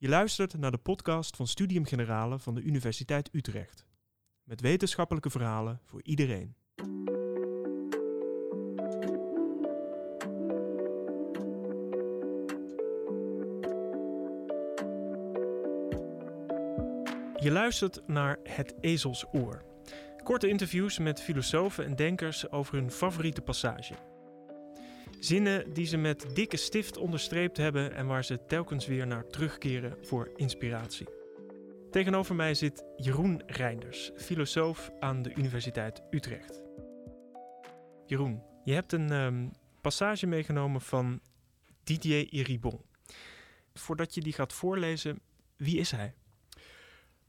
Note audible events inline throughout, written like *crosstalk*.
Je luistert naar de podcast van Studium Generale van de Universiteit Utrecht. Met wetenschappelijke verhalen voor iedereen. Je luistert naar Het Ezelsoor. Korte interviews met filosofen en denkers over hun favoriete passage. Zinnen die ze met dikke stift onderstreept hebben en waar ze telkens weer naar terugkeren voor inspiratie. Tegenover mij zit Jeroen Reinders, filosoof aan de Universiteit Utrecht. Jeroen, je hebt een ehm, passage meegenomen van Didier Iribon. Voordat je die gaat voorlezen, wie is hij?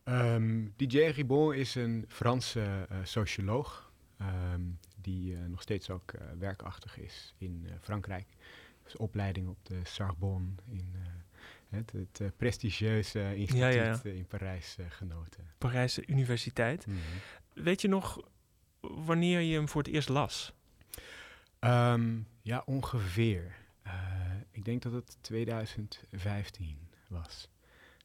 Um, Didier Ribon is een Franse uh, socioloog ehm, die uh, nog steeds ook uh, werkachtig is in Frankrijk. Dus opleiding op de Sorbonne in het, het prestigieuze instituut ja, ja, ja. in Parijs genoten. Parijse Universiteit. Mm -hmm. Weet je nog wanneer je hem voor het eerst las? Um, ja, ongeveer. ik denk dat het 2015 was.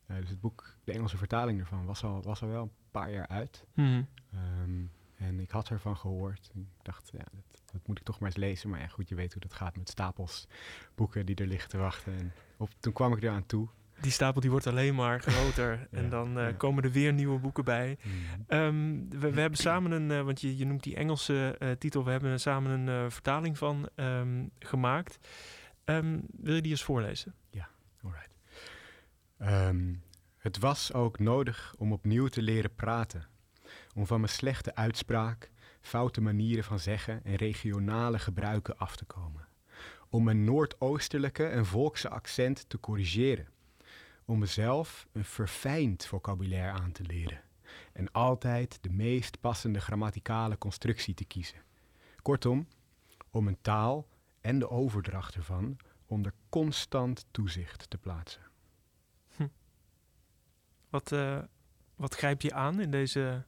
Dus het boek, de Engelse vertaling ervan, was al, was al wel een paar jaar uit. Mm. Um, en ik had ervan gehoord. Ik dacht, ja, dat, dat, moet ik toch maar eens lezen. Maar ja, goed, je weet hoe dat gaat met stapels boeken die er liggen te wachten. En op, toen kwam ik eraan toe. Die stapel die wordt alleen maar groter. *laughs* ja, en dan uh, ja. komen er weer nieuwe boeken bij. Mm. Um, we, we, hebben samen een, uh, want je, je noemt die Engelse uh, titel, we hebben samen een vertaling van um, gemaakt. Um, wil je die eens voorlezen? Ja, alright. Het was ook nodig om opnieuw te leren praten. Om van mijn slechte uitspraak, foute manieren van zeggen en regionale gebruiken af te komen. Om mijn noordoostelijke en volkse accent te corrigeren. Om mezelf een verfijnd vocabulaire aan te leren. En altijd de meest passende grammaticale constructie te kiezen. Kortom, om een taal en de overdracht ervan onder constant toezicht te plaatsen. Wat, uh, wat grijp je aan in deze,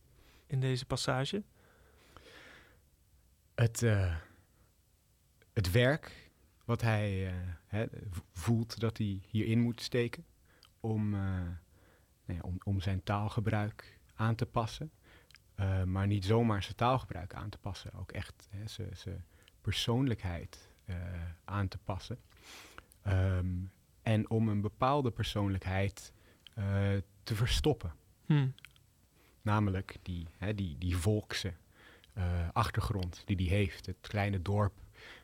in deze passage? Het, uh, het werk wat hij uh, hè, voelt dat hij hierin moet steken om, nou ja, om, om zijn taalgebruik aan te passen. maar niet zomaar zijn taalgebruik aan te passen, ook echt zijn persoonlijkheid aan te passen. Um, en om een bepaalde persoonlijkheid te verstoppen. Hmm. Namelijk die, hè, die, die volkse uh, achtergrond die die heeft. Het kleine dorp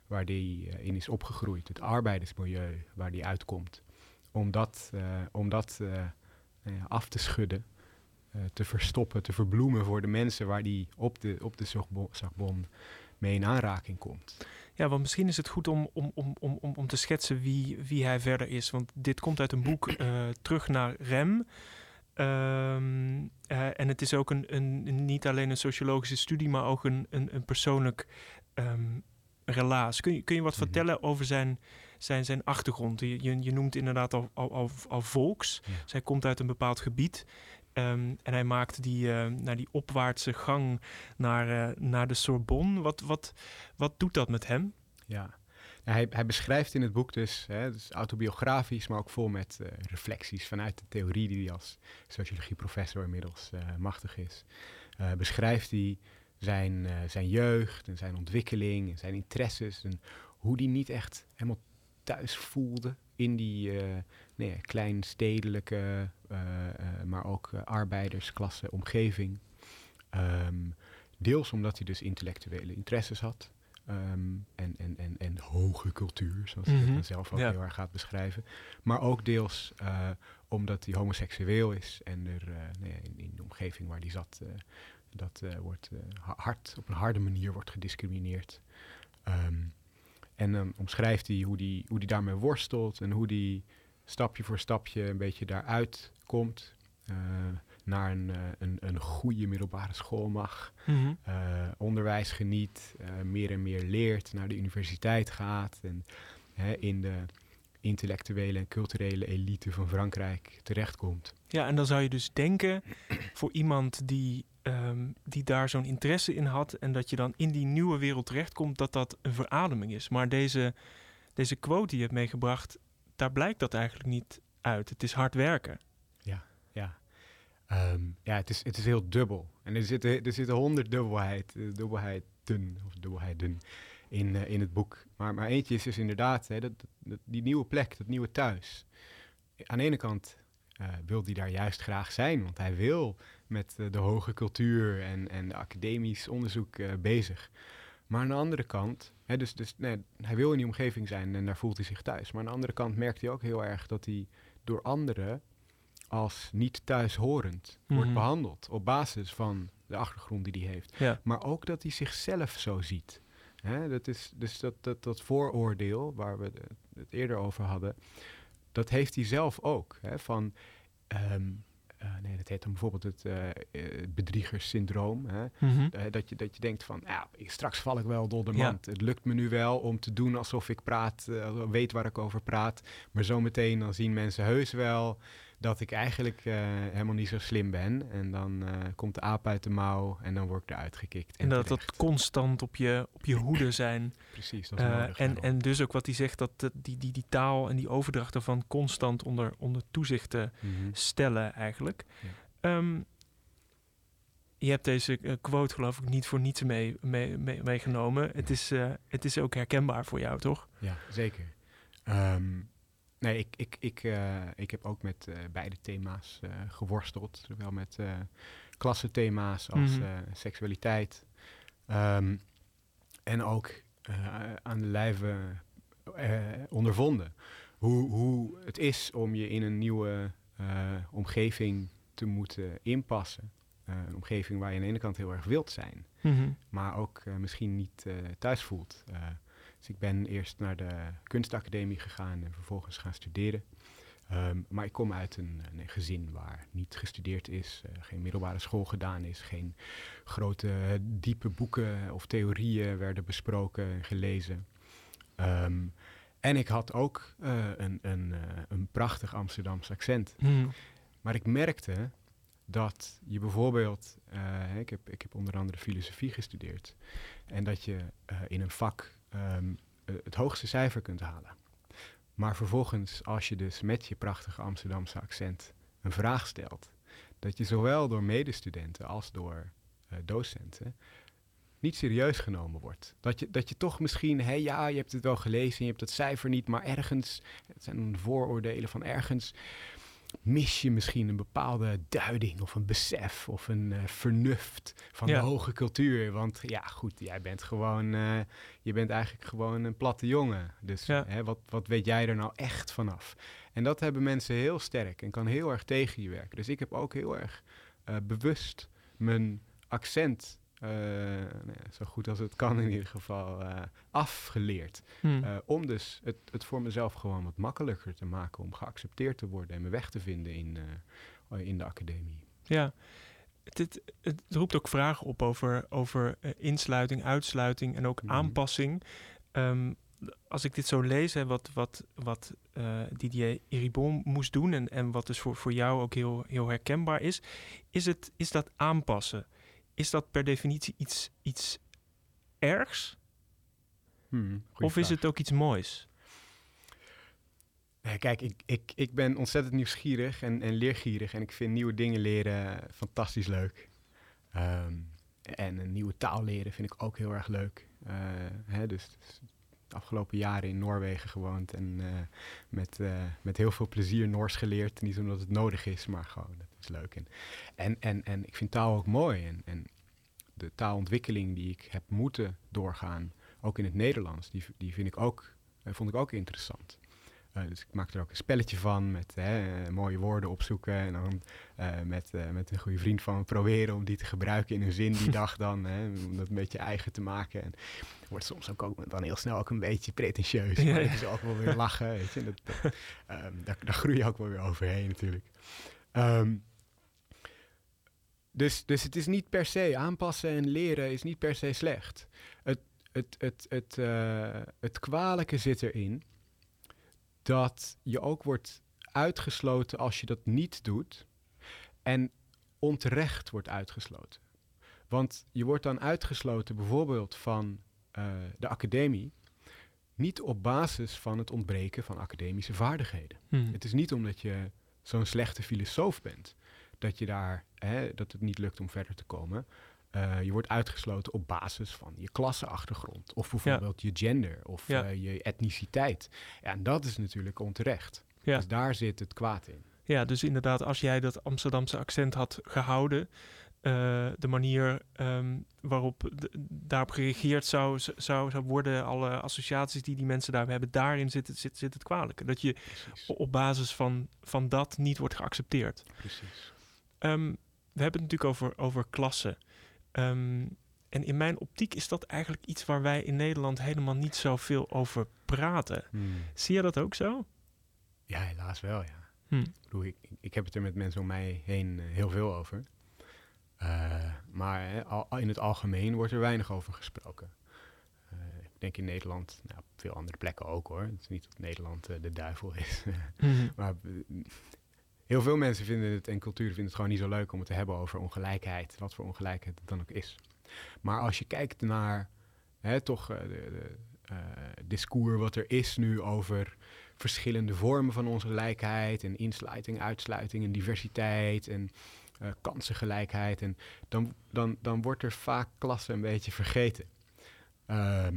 waar die uh, in is opgegroeid. Het arbeidersmilieu waar die uitkomt. Om dat, uh, om dat af te schudden. te verstoppen, te verbloemen voor de mensen waar die op de, op de Sorbonne mee in aanraking komt. Ja, want misschien is het goed om, om, om, om, om te schetsen wie, wie hij verder is. Want dit komt uit een boek Terug naar Rem. Um, uh, en het is ook een, een, niet alleen een sociologische studie, maar ook een, een, een persoonlijk um, relaas. Kun je, kun je wat mm-hmm. vertellen over zijn, zijn, zijn achtergrond? Je, je, je noemt inderdaad al, al, al, al volks. Ja. Zij komt uit een bepaald gebied. Um, en hij maakt die, uh, naar die opwaartse gang naar, uh, naar de Sorbonne. Wat, wat, wat doet dat met hem? Ja, hij, hij, beschrijft in het boek dus, hè, dus autobiografisch, maar ook vol met uh, reflecties vanuit de theorie die hij als sociologieprofessor inmiddels uh, machtig is. Uh, beschrijft hij zijn, zijn jeugd en zijn ontwikkeling en zijn interesses en hoe hij niet echt helemaal thuis voelde in die nee, kleinstedelijke, maar ook arbeidersklasse omgeving. Um, deels omdat hij dus intellectuele interesses had. Um, en, en, en, en hoge cultuur, zoals hij mm -hmm. zelf ook ja. heel erg gaat beschrijven. Maar ook deels uh, omdat hij homoseksueel is en er uh, nee, in, in, de omgeving waar hij zat, uh, dat wordt hard, op een harde manier wordt gediscrimineerd. Um, en dan omschrijft hij hoe hij hoe die daarmee worstelt en hoe hij stapje voor stapje een beetje daaruit komt naar een, uh, een, een goede middelbare school mag, mm -hmm. uh, onderwijs geniet, uh, meer en meer leert, naar de universiteit gaat en in de intellectuele en culturele elite van Frankrijk terechtkomt. Ja, en dan zou je dus denken *clears throat* voor iemand die, um, die daar zo'n interesse in had en dat je dan in die nieuwe wereld terechtkomt, dat dat een verademing is. Maar deze, deze quote die je hebt meegebracht, daar blijkt dat eigenlijk niet uit. Het is hard werken. Ehm, ja, het is, het is heel dubbel. En er zitten, er zitten honderd dubbelheid, uh, dubbelheiden, of dubbelheiden in, uh, in het boek. Maar, maar eentje is dus inderdaad hè, dat, die nieuwe plek, dat nieuwe thuis. Aan de ene kant uh, wil hij daar juist graag zijn, want hij wil met de hoge cultuur en, en academisch onderzoek bezig. Maar aan de andere kant, hè, dus, dus nee, hij wil in die omgeving zijn en daar voelt hij zich thuis. Maar aan de andere kant merkt hij ook heel erg dat hij door anderen als niet thuishorend mm wordt mhm. behandeld op basis van de achtergrond die hij heeft. Ja. Maar ook dat hij zichzelf zo ziet. Hè, dat is dus dat, dat, dat vooroordeel waar we het eerder over hadden, dat heeft hij zelf ook. Hè, van, um, uh, nee, dat heet dan bijvoorbeeld het uh, bedriegerssyndroom. Hè? Mm -hmm. uh, dat, je, dat je denkt van, ja, straks val ik wel door de mand. Ja. Het lukt me nu wel om te doen alsof ik praat, weet waar ik over praat. Maar zometeen dan zien mensen heus wel dat ik eigenlijk uh, helemaal niet zo slim ben. En dan uh, komt de aap uit de mouw en dan word ik eruit gekikt. En, en dat dat constant op je, op je hoede zijn. *laughs* Precies, dat is uh, en, en dus ook wat hij zegt, dat die, die, die taal en die overdracht ervan constant onder, onder toezicht te mm -hmm. stellen eigenlijk. Ja. Um, je hebt deze quote geloof ik niet voor niets mee, mee, mee, meegenomen. Het, is, het is ook herkenbaar voor jou, toch? Ja, zeker. Um, Nee, ik, ik, ik, uh, ik heb ook met uh, beide thema's uh, geworsteld. Zowel met klassenthema's als mm -hmm. seksualiteit. Um, en ook aan de lijve ondervonden. Hoe, hoe het is om je in een nieuwe omgeving te moeten inpassen. een omgeving waar je aan de ene kant heel erg wilt zijn. Mm -hmm. Maar ook misschien niet thuis voelt. Dus ik ben eerst naar de kunstacademie gegaan en vervolgens gaan studeren. Um, maar ik kom uit een, een, gezin waar niet gestudeerd is, uh, geen middelbare school gedaan is, geen grote diepe boeken of theorieën werden besproken en gelezen. Um, en ik had ook uh, een, een, uh, een prachtig Amsterdams accent. Hmm. Maar ik merkte dat je bijvoorbeeld, ik, heb, ik heb onder andere filosofie gestudeerd, en dat je in een vak um, het hoogste cijfer kunt halen. Maar vervolgens, als je dus met je prachtige Amsterdamse accent een vraag stelt, dat je zowel door medestudenten als door uh, docenten niet serieus genomen wordt. Dat je, dat je toch misschien, hé hey, ja, je hebt het wel gelezen, je hebt het cijfer niet, maar ergens, het zijn vooroordelen van ergens, mis je misschien een bepaalde duiding of een besef of een uh, vernuft van ja. de hoge cultuur. Want ja, goed, jij bent gewoon, uh, je bent eigenlijk gewoon een platte jongen. Dus ja. hè, wat, wat weet jij er nou echt vanaf? En dat hebben mensen heel sterk en kan heel erg tegen je werken. Dus ik heb ook heel erg uh, bewust mijn accent uh, nou ja, zo goed als het kan in ieder geval, uh, afgeleerd. Hmm. Uh, om dus het, het, voor mezelf gewoon wat makkelijker te maken om geaccepteerd te worden en me weg te vinden in, in de academie. Ja, het, het, het, roept ook vragen op over, over insluiting, uitsluiting en ook Mhm. aanpassing. Um, als ik dit zo lees, hè, wat, wat, wat Didier Iribon moest doen en, en wat dus voor, voor jou ook heel, heel herkenbaar is, is, het, is dat aanpassen is dat per definitie iets, iets ergs? Hmm, of is het ook iets moois? Kijk, ik, ik, ik ben ontzettend nieuwsgierig en, en leergierig. En ik vind nieuwe dingen leren fantastisch leuk. Um, en een nieuwe taal leren vind ik ook heel erg leuk. Uh, hè, dus, dus afgelopen jaren in Noorwegen gewoond en uh, met, uh, met heel veel plezier Noors geleerd. Niet omdat het nodig is, maar gewoon, dat is leuk. En, en, en, en ik vind taal ook mooi. En, en de taalontwikkeling die ik heb moeten doorgaan, ook in het Nederlands, die, die vind ik ook, vond ik ook interessant. Uh, dus ik maak er ook een spelletje van met hè, mooie woorden opzoeken. En dan uh, met, uh, met een goede vriend van me proberen om die te gebruiken in een zin die *laughs* dag dan. Hè, om dat een beetje eigen te maken. En wordt soms ook, ook dan heel snel ook een beetje pretentieus. Ja, maar ja. is ook wel weer lachen. Weet je. Dat, dat, um, daar, daar groei je ook wel weer overheen natuurlijk. Um, dus, dus het is niet per se aanpassen en leren is niet per se slecht. Het, het, het, het, het kwalijke zit erin dat je ook wordt uitgesloten als je dat niet doet en onterecht wordt uitgesloten. Want je wordt dan uitgesloten bijvoorbeeld van uh, de academie niet op basis van het ontbreken van academische vaardigheden. Hmm. Het is niet omdat je zo'n slechte filosoof bent dat je daar hè, dat het niet lukt om verder te komen. Uh, je wordt uitgesloten op basis van je klasseachtergrond. Of bijvoorbeeld je gender of Ja. uh, je etniciteit. Ja, en dat is natuurlijk onterecht. Ja. Dus daar zit het kwaad in. Ja, dus inderdaad, als jij dat Amsterdamse accent had gehouden, eh, de manier ehm, waarop daarop gereageerd zou, zou, zou worden, alle associaties die die mensen daar hebben, daarin zit, het- zit, zit het kwalijke. Dat je Precies. op basis van, van dat niet wordt geaccepteerd. Precies. Ehm, we hebben het natuurlijk over, over klassen. Ehm, en in mijn optiek is dat eigenlijk iets waar wij in Nederland helemaal niet zoveel over praten. Hmm. Zie je dat ook zo? Ja, helaas wel, ja. Hm. Ik, bedoel, ik, ik heb het er met mensen om mij heen eh, heel veel over. Eh, maar al, in het algemeen wordt er weinig over gesproken. Eh, ik denk in Nederland, nou, op veel andere plekken ook hoor. Het is niet dat Nederland de duivel is. *laughs* Mhm. maar heel veel mensen vinden het en cultuur vinden het gewoon niet zo leuk om het te hebben over ongelijkheid. Wat voor ongelijkheid het dan ook is. Maar als je kijkt naar hè, toch eh, de, de eh, discours wat er is nu over verschillende vormen van ongelijkheid en insluiting, uitsluiting en diversiteit en eh, kansengelijkheid. En dan, dan, dan wordt er vaak klasse een beetje vergeten. Ehm,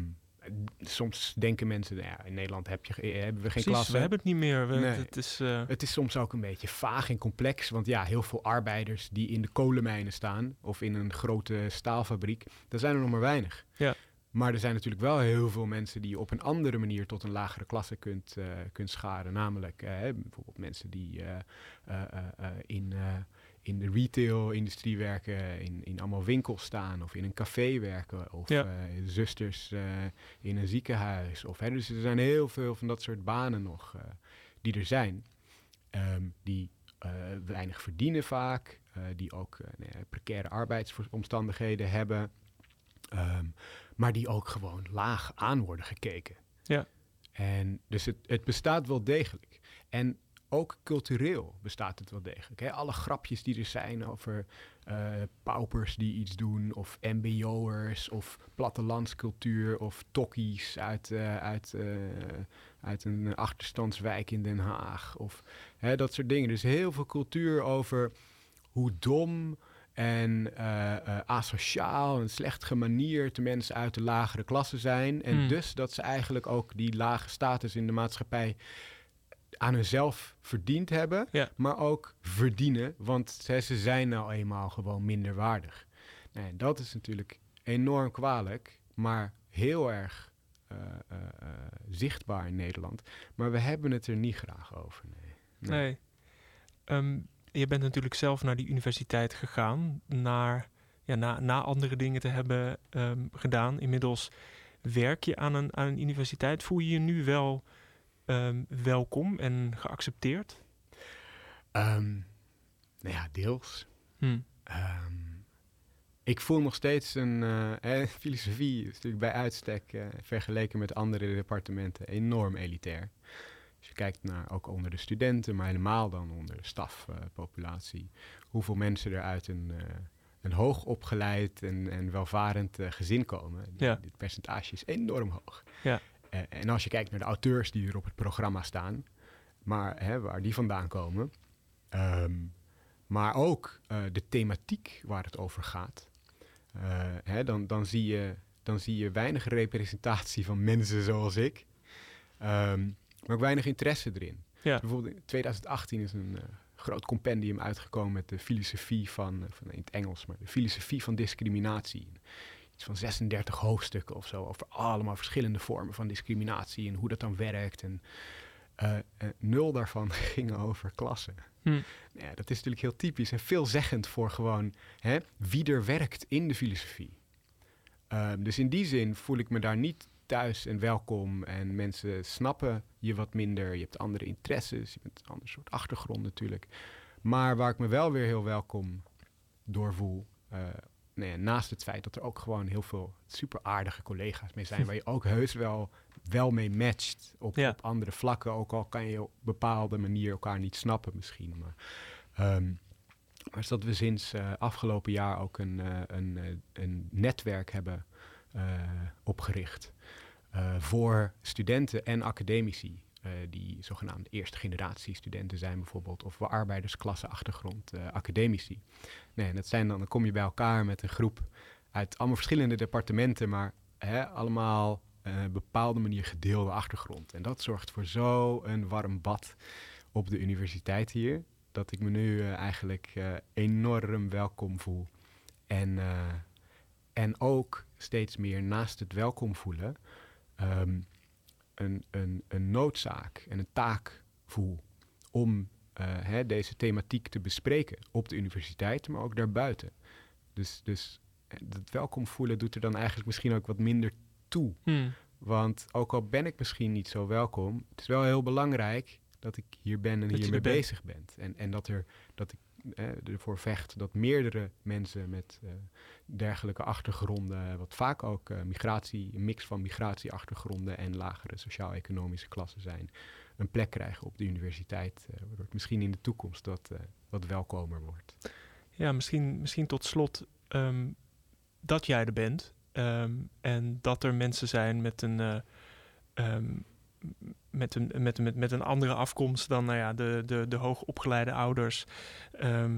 soms denken mensen, nou ja, in Nederland heb je, ge- hebben we geen klasse. we hebben het niet meer. We, Nee. Het is, eh, Het is soms ook een beetje vaag en complex. Want ja, heel veel arbeiders die in de kolenmijnen staan of in een grote staalfabriek, daar zijn er nog maar weinig. Ja. Maar er zijn natuurlijk wel heel veel mensen die je op een andere manier tot een lagere klasse kunt, eh, kunt scharen. Namelijk eh, bijvoorbeeld mensen die eh, eh, eh, eh, in, eh, in de retail-industrie werken, in, in allemaal winkels staan of in een café werken. Of Ja. eh, zusters eh, in een ziekenhuis. Of, hè, dus er zijn heel veel van dat soort banen nog eh, die er zijn. Ehm, die weinig verdienen vaak, die ook nou precaire arbeidsomstandigheden hebben, ehm, maar die ook gewoon laag aan worden gekeken. Ja. En dus het, het bestaat wel degelijk. En ook cultureel bestaat het wel degelijk. Hè? Alle grapjes die er zijn over eh, paupers die iets doen, of mbo'ers, of plattelandscultuur, of tokkies uit, eh, uit, eh, uit een achterstandswijk in Den Haag, of hè, dat soort dingen. Dus heel veel cultuur over hoe dom en asociaal en slecht gemanierd de mensen uit de lagere klasse zijn. En Hmm. dus dat ze eigenlijk ook die lage status in de maatschappij aan hunzelf verdiend hebben, Ja. maar ook verdienen, want ze, ze zijn nou eenmaal gewoon minder waardig. Nou, dat is natuurlijk enorm kwalijk, maar heel erg eh, eh, eh, zichtbaar in Nederland. Maar we hebben het er niet graag over. Nee. Nee. nee. Ehm, je bent natuurlijk zelf naar die universiteit gegaan, naar, ja, na, na andere dingen te hebben ehm, gedaan. Inmiddels werk je aan een, aan een universiteit. Voel je je nu wel ehm, welkom en geaccepteerd? Ehm, nou ja, deels. Hm. Ehm, ik voel nog steeds een eh, *laughs* filosofie, is natuurlijk bij uitstek eh, vergeleken met andere departementen enorm elitair. Als je kijkt naar ook onder de studenten, maar helemaal dan onder de stafpopulatie, hoeveel mensen er uit een, eh, een hoogopgeleid en, en welvarend gezin komen. Ja. Dit percentage is enorm hoog. Ja. Eh, en als je kijkt naar de auteurs die er op het programma staan, maar hè, waar die vandaan komen, ehm, maar ook eh, de thematiek waar het over gaat, eh, hè, dan, dan, zie je, dan zie je weinig representatie van mensen zoals ik, Ehm, maar ook weinig interesse erin. Ja. Bijvoorbeeld in 2018 is een groot compendium uitgekomen met de filosofie van, van in het Engels, maar de filosofie van discriminatie. Iets van 36 hoofdstukken of zo over allemaal verschillende vormen van discriminatie en hoe dat dan werkt. En eh, eh, nul daarvan *laughs* gingen over klassen. Hm. Ja, dat is natuurlijk heel typisch en veelzeggend voor gewoon hè, wie er werkt in de filosofie. Ehm, dus in die zin voel ik me daar niet thuis en welkom. En mensen snappen je wat minder. Je hebt andere interesses, je hebt een ander soort achtergrond natuurlijk. Maar waar ik me wel weer heel welkom door voel. eh, nou ja, naast het feit dat er ook gewoon heel veel super aardige collega's mee zijn. waar je ook heus wel, wel mee matcht op, Ja. op andere vlakken. Ook al kan je op bepaalde manier elkaar niet snappen misschien. Maar, ehm, maar is dat we sinds eh, afgelopen jaar ook een, eh, een, eh, een netwerk hebben opgericht. voor studenten en academici. Eh, die zogenaamde eerste generatie studenten zijn bijvoorbeeld. Of voor arbeidersklasse achtergrond eh, academici. Nee, en dat zijn dan, dan kom je bij elkaar met een groep uit allemaal verschillende departementen. Maar hè, allemaal eh, bepaalde manier gedeelde achtergrond. En dat zorgt voor zo'n warm bad op de universiteit hier. Dat ik me nu eigenlijk enorm welkom voel. En, en ook steeds meer naast het welkom voelen. ehm, een, een, een noodzaak en een taak voel om eh, hè, deze thematiek te bespreken op de universiteit, maar ook daarbuiten. Dus, dus het welkom voelen doet er dan eigenlijk misschien ook wat minder toe. Hmm. Want ook al ben ik misschien niet zo welkom, het is wel heel belangrijk dat ik hier ben en Dat hiermee er bezig ben. En, en dat, er, dat ik eh, ervoor vecht dat meerdere mensen met eh, dergelijke achtergronden, wat vaak ook eh, migratie, een mix van migratieachtergronden en lagere sociaal-economische klassen zijn, een plek krijgen op de universiteit, eh, waardoor het misschien in de toekomst wat, eh, wat welkomer wordt. Ja, misschien, misschien tot slot ehm, dat jij er bent. ehm, en dat er mensen zijn met een, eh, ehm, met een, met, met, met een andere afkomst dan nou ja, de, de, de hoogopgeleide ouders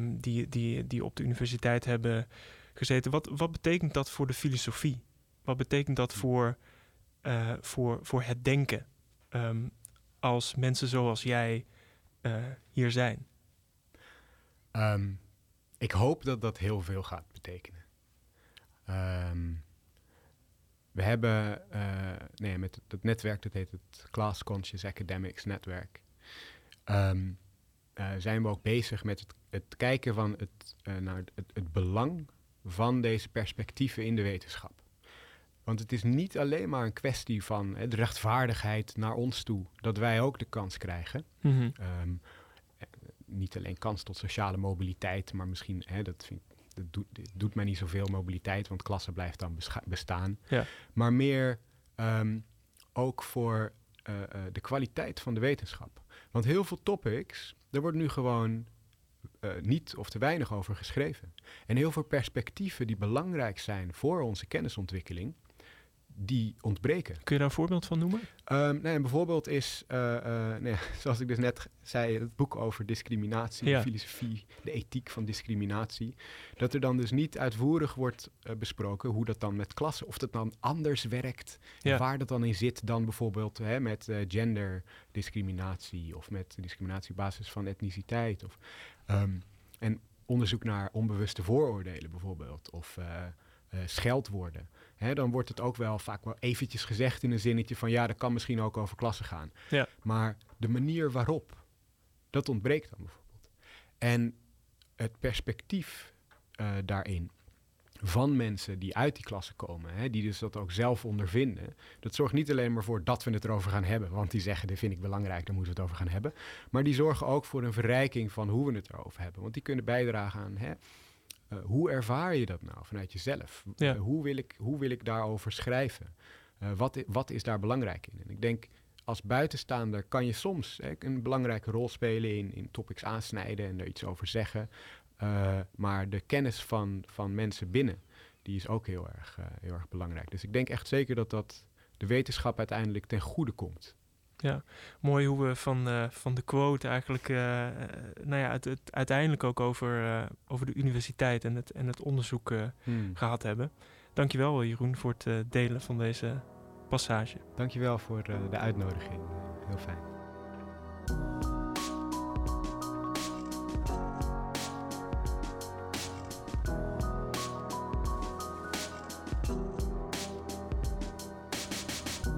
die, die, die op de universiteit hebben gezeten. Wat, wat betekent dat voor de filosofie? Wat betekent dat voor, eh, voor, voor het denken ehm, als mensen zoals jij eh, hier zijn? Ehm, ik hoop dat dat heel veel gaat betekenen. Ehm, we hebben eh, nee, met het, het netwerk, dat heet het Class Conscious Academics Netwerk, zijn we ook bezig met het, het kijken van het, naar het, het belang van deze perspectieven in de wetenschap. Want het is niet alleen maar een kwestie van hè, de rechtvaardigheid naar ons toe, dat wij ook de kans krijgen. Mhm. Ehm, eh, niet alleen kans tot sociale mobiliteit, maar misschien, hè, dat, vind, dat doet, dit doet mij niet zoveel mobiliteit, want klasse blijft dan bestaan. Ja. Maar meer ehm, ook voor eh, eh, de kwaliteit van de wetenschap. Want heel veel topics, daar wordt nu gewoon eh, niet of te weinig over geschreven. En heel veel perspectieven die belangrijk zijn voor onze kennisontwikkeling, die ontbreken. Kun je daar een voorbeeld van noemen? Ehm, nee, en bijvoorbeeld is, eh, eh, ja, *laughs* zoals ik dus net zei, het boek over discriminatie, Ja. de filosofie, de ethiek van discriminatie. Dat er dan dus niet uitvoerig wordt besproken hoe dat dan met klassen, of dat dan anders werkt, Ja. waar dat dan in zit dan bijvoorbeeld hè, met genderdiscriminatie of met discriminatie op basis van etniciteit. Of, ehm, en onderzoek naar onbewuste vooroordelen bijvoorbeeld, of eh, scheldwoorden. Hè, dan wordt het ook wel vaak wel eventjes gezegd in een zinnetje van ja, dat kan misschien ook over klassen gaan. Ja. Maar de manier waarop, dat ontbreekt dan bijvoorbeeld. En het perspectief eh, daarin van mensen die uit die klassen komen, hè, die dus dat ook zelf ondervinden, dat zorgt niet alleen maar voor dat we het erover gaan hebben, want die zeggen, dit vind ik belangrijk, daar moeten we het over gaan hebben, maar die zorgen ook voor een verrijking van hoe we het erover hebben, want die kunnen bijdragen aan, hè, eh, hoe ervaar je dat nou vanuit jezelf? Ja. Eh, hoe, wil ik, hoe wil ik daarover schrijven? Eh, wat, wat is daar belangrijk in? En ik denk, als buitenstaander kan je soms hè, een belangrijke rol spelen in, in topics aansnijden en er iets over zeggen. Eh, maar de kennis van, van mensen binnen, die is ook heel erg, eh, heel erg belangrijk. Dus ik denk echt zeker dat dat de wetenschap uiteindelijk ten goede komt. Mooi hoe we van, eh, van de quote eigenlijk, nou ja, het, het uiteindelijk ook over, over de universiteit en het, en het onderzoek eh, gehad hebben. Dankjewel Jeroen voor het delen van deze passage. Dankjewel voor de uitnodiging. Heel fijn.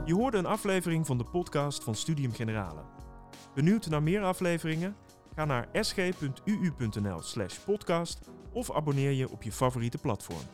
Je hoorde een aflevering van de podcast van Studium Generale. Benieuwd naar meer afleveringen? Ga naar sg.uu.nl slash podcast of abonneer je op je favoriete platform.